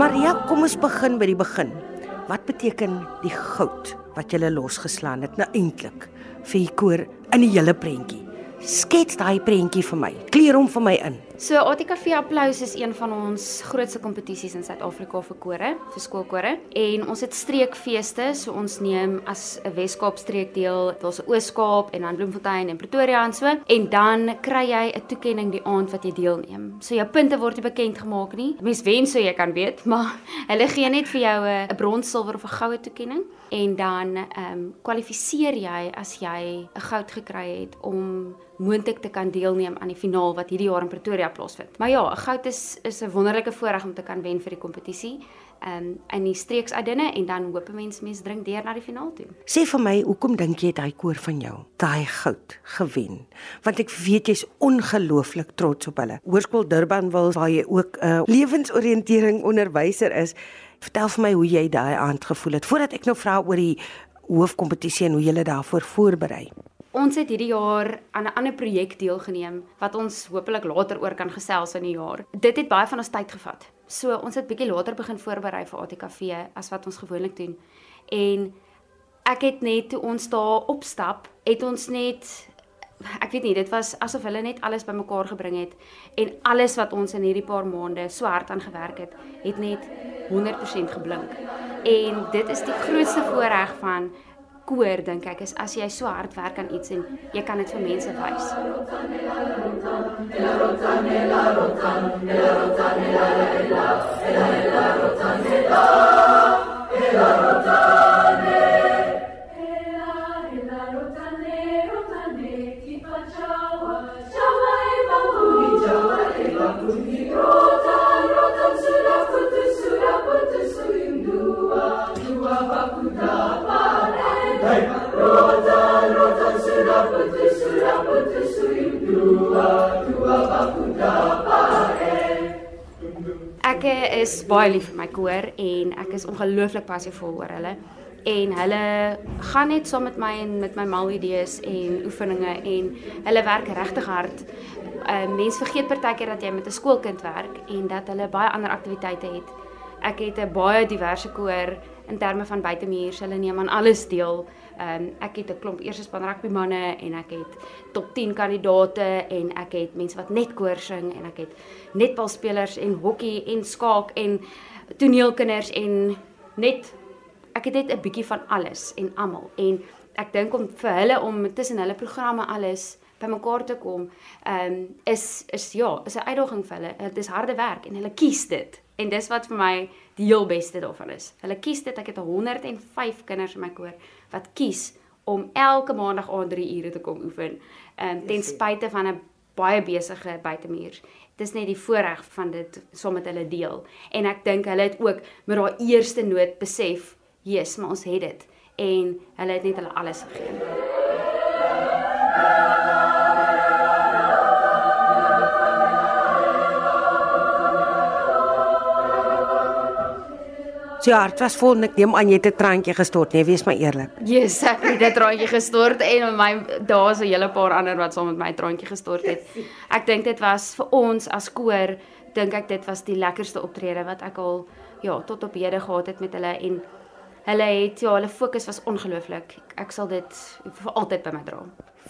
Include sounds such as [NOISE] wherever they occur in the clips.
Maria, kom ons begin by die begin. Wat beteken die goud wat jy losgeslaan het nou eintlik vir die koor in die hele prentjie? Skets daai prentjie vir my. Kleur hom vir my in. So ATKV Applous is een van ons grootste kompetisies in Suid-Afrika vir kore, vir skoolkore. En ons het streekfeeste, so ons neem as 'n Wes-Kaap streek deel, daar's 'n Oos-Kaap en dan Bloemfontein en Pretoria en so. En dan kry jy 'n toekenning die aand wat jy deelneem. So jou punte word nie bekend gemaak nie. Mens wen so jy kan weet, maar [LAUGHS] hulle gee net vir jou 'n brons, silwer of 'n goue toekenning en dan ehm um, kwalifiseer jy as jy 'n goud gekry het om moontlik te kan deelneem aan die finaal wat hierdie jaar in Pretoria plaasvind. Maar ja, goud is is 'n wonderlike voorreg om te kan wen vir die kompetisie. Ehm um, in die streeksuitdinne en dan hoop 'n mens mens dring deur na die finaal toe. Sê vir my, hoekom dink jy daai koor van jou daai goud gewen? Want ek weet jy's ongelooflik trots op hulle. Hoërskool Durban wil waar jy ook 'n uh, lewensoriëntering onderwyser is. Vertel vir my hoe jy daai aand gevoel het voordat ek nou vra oor die hoofkompetisie en hoe jy daarvoor voorberei. Ons het hierdie jaar aan 'n ander projek deelgeneem wat ons hopelik later oor kan gesels in die jaar. Dit het baie van ons tyd gevat. So ons het bietjie later begin voorberei vir ATKV as wat ons gewoonlik doen. En ek het net toe ons daar opstap, het ons net ek weet nie, dit was asof hulle net alles bymekaar gebring het en alles wat ons in hierdie paar maande so hard aan gewerk het, het net 100% geblink. En dit is die grootste voorreg van koor dink ek is as jy so hard werk aan iets en jy kan dit vir mense wys. Ek is baie lief vir my koor en ek is ongelooflik passievol oor hulle. En hulle gaan net saam met my en met my mal idees en oefeninge en hulle werk regtig hard. Uh mense vergeet partykeer dat jy met 'n skoolkind werk en dat hulle baie ander aktiwiteite het. Ek het 'n baie diverse koor in terme van buitemuurs. Hulle neem aan alles deel. Ehm um, ek het 'n klomp eerste span rugbymanne en ek het top 10 kandidate en ek het mense wat net koor sing en ek het netbalspelers en hokkie en skaak en toneelkinders en net ek het net 'n bietjie van alles en almal en ek dink om vir hulle om tussen hulle programme alles bymekaar te kom, ehm um, is is ja, is 'n uitdaging vir hulle. Dit is harde werk en hulle kies dit. En dis wat vir my die heel beste daarvan is. Hulle kies dit. Ek het 105 kinders in my koor wat kies om elke maandag aand 3 ure te kom oefen. Ehm um, ten spyte van 'n baie besige buitemuur. Dis net die voorreg van dit saam met hulle deel. En ek dink hulle het ook met daai eerste noot besef, "Jesus, maar ons het dit." En hulle het net hulle alles gegee. So ja, hart was vol en ek neem aan jy het 'n traantjie gestort, nee, wees maar eerlik. Jesus, ek het dit traantjie gestort en my daar's 'n hele paar ander wat saam met my traantjie gestort het. Ek dink dit was vir ons as koor, dink ek dit was die lekkerste optrede wat ek al ja, tot op hede gehad het met hulle en hulle het ja, hulle fokus was ongelooflik. Ek sal dit vir altyd by my dra.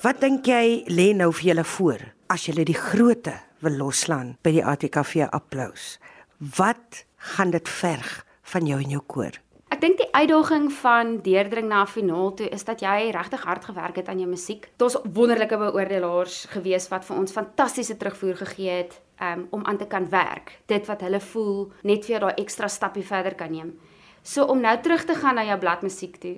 Wat dink jy lê nou vir julle voor as julle die grootte wil loslaan by die ATKV applous? Wat gaan dit verg van jou en jou koor? Ek dink die uitdaging van deurdring na finaal toe is dat jy regtig hard gewerk het aan jou musiek. Daar's wonderlike beoordelaars gewees wat vir ons fantastiese terugvoer gegee het um, om aan te kan werk. Dit wat hulle voel net vir daai ekstra stappie verder kan neem. So om nou terug te gaan na jou bladmusiek toe,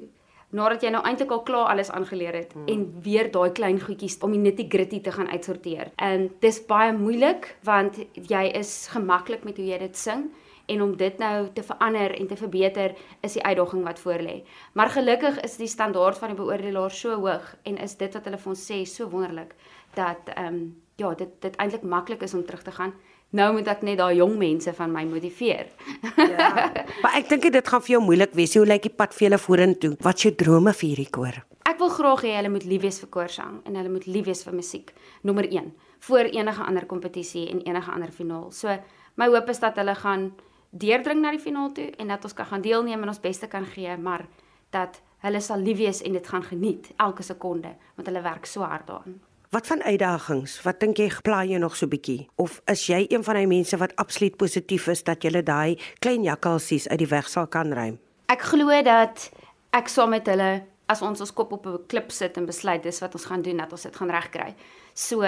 nadat jy nou eintlik al klaar alles aangeleer het hmm. en weer daai klein goedjies om die nitty-gritty te gaan uitsorteer. En dis baie moeilik want jy is gemaklik met hoe jy dit sing en om dit nou te verander en te verbeter is die uitdaging wat voorlê. Maar gelukkig is die standaard van die beoordelaar so hoog en is dit wat hulle vir ons sê so wonderlik dat ehm um, ja, dit dit eintlik maklik is om terug te gaan. Nou moet ek net daai jong mense van my motiveer. Ja. maar ek dink dit gaan vir jou moeilik wees. Hoe lyk die pad vir julle vorentoe? Wat is jou drome vir hierdie koor? Ek wil graag hê hulle moet lief wees vir koorsang en hulle moet lief wees vir musiek, nommer 1, voor enige ander kompetisie en enige ander finaal. So my hoop is dat hulle gaan deurdring na die finaal toe en dat ons kan gaan deelneem en ons beste kan gee, maar dat hulle sal lief wees en dit gaan geniet elke sekonde want hulle werk so hard daaraan. Wat van uitdagings? Wat dink jy pla jy nog so bietjie? Of is jy een van die mense wat absoluut positief is dat jy daai klein jakkalsies uit die weg sal kan ruim? Ek glo dat ek saam met hulle as ons ons kop op 'n klip sit en besluit dis wat ons gaan doen dat ons dit gaan regkry. So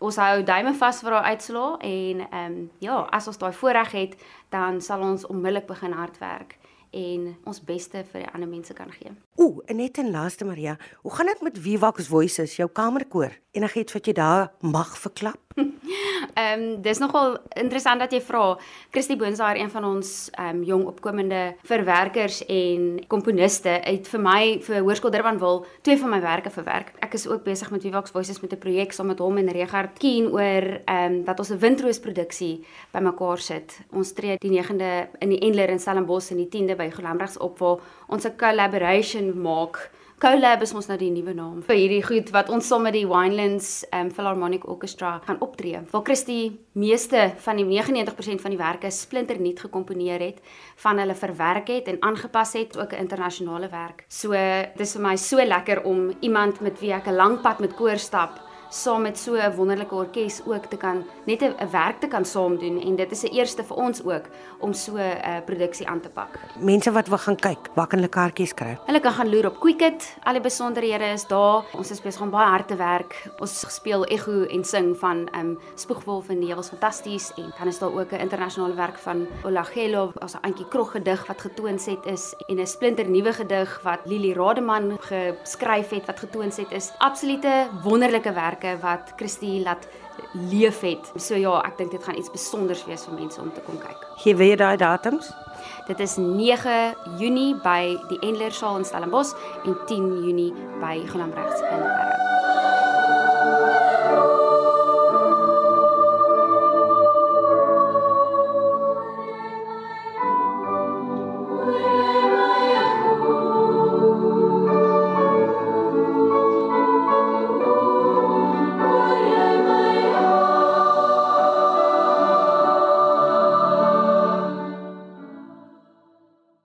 ons hou duime vas vir daai uitslaa en ehm um, ja, as ons daai voorreg het, dan sal ons onmiddellik begin hardwerk en ons beste vir die ander mense kan gee. Ooh, en net en laaste Maria, hoe gaan dit met Vivax Voices, jou kamerkoor? Enigiets wat jy daar mag verklap? [LAUGHS] Ehm um, dis nogal interessant dat jy vra. Christy Boonsaar, een van ons ehm um, jong opkomende verwerkers en komponiste, het vir my vir Hoërskool Durbanville twee van my werke verwerk. Ek is ook besig met Vivax Voices met 'n projek saam met hom en Regard Keen oor ehm um, dat ons 'n windroos produksie bymekaar sit. Ons tree die 9de in die Endler in Stellenbosch en die 10de by Golamregs op waar ons 'n collaboration maak Collab is mos nou die nuwe naam vir hierdie goed wat ons saam met die Winelands um, Philharmonic Orchestra gaan optree. Waar Christy meeste van die 99% van die werke splinternuut gekomponeer het, van hulle verwerk het en aangepas het, ook 'n internasionale werk. So dis vir my so lekker om iemand met wie ek 'n lang pad met koor stap saam met so 'n wonderlike orkes ook te kan net 'n werk te kan saam doen en dit is 'n eerste vir ons ook om so 'n uh, produksie aan te pak. Mense wat wil gaan kyk, waar kan hulle kaartjies kry? Hulle kan gaan loer op Quicket. Al die besonderhede is daar. Ons is besig om baie hard te werk. Ons speel Ego en sing van um Spoegwolf en Nevels fantasties en dan is daar ook 'n internasionale werk van Olagelo as 'n antjie krog gedig wat getoonset is en 'n splinter nuwe gedig wat Lili Rademan geskryf het wat getoonset is. Absolute wonderlike werk werke wat Christie laat leef het. So ja, ek dink dit gaan iets spesiaals wees vir mense om te kom kyk. Gee weer daai datums? Dit is 9 Junie by die Endler Saal in Stellenbosch en 10 Junie by Glamregs in Parys.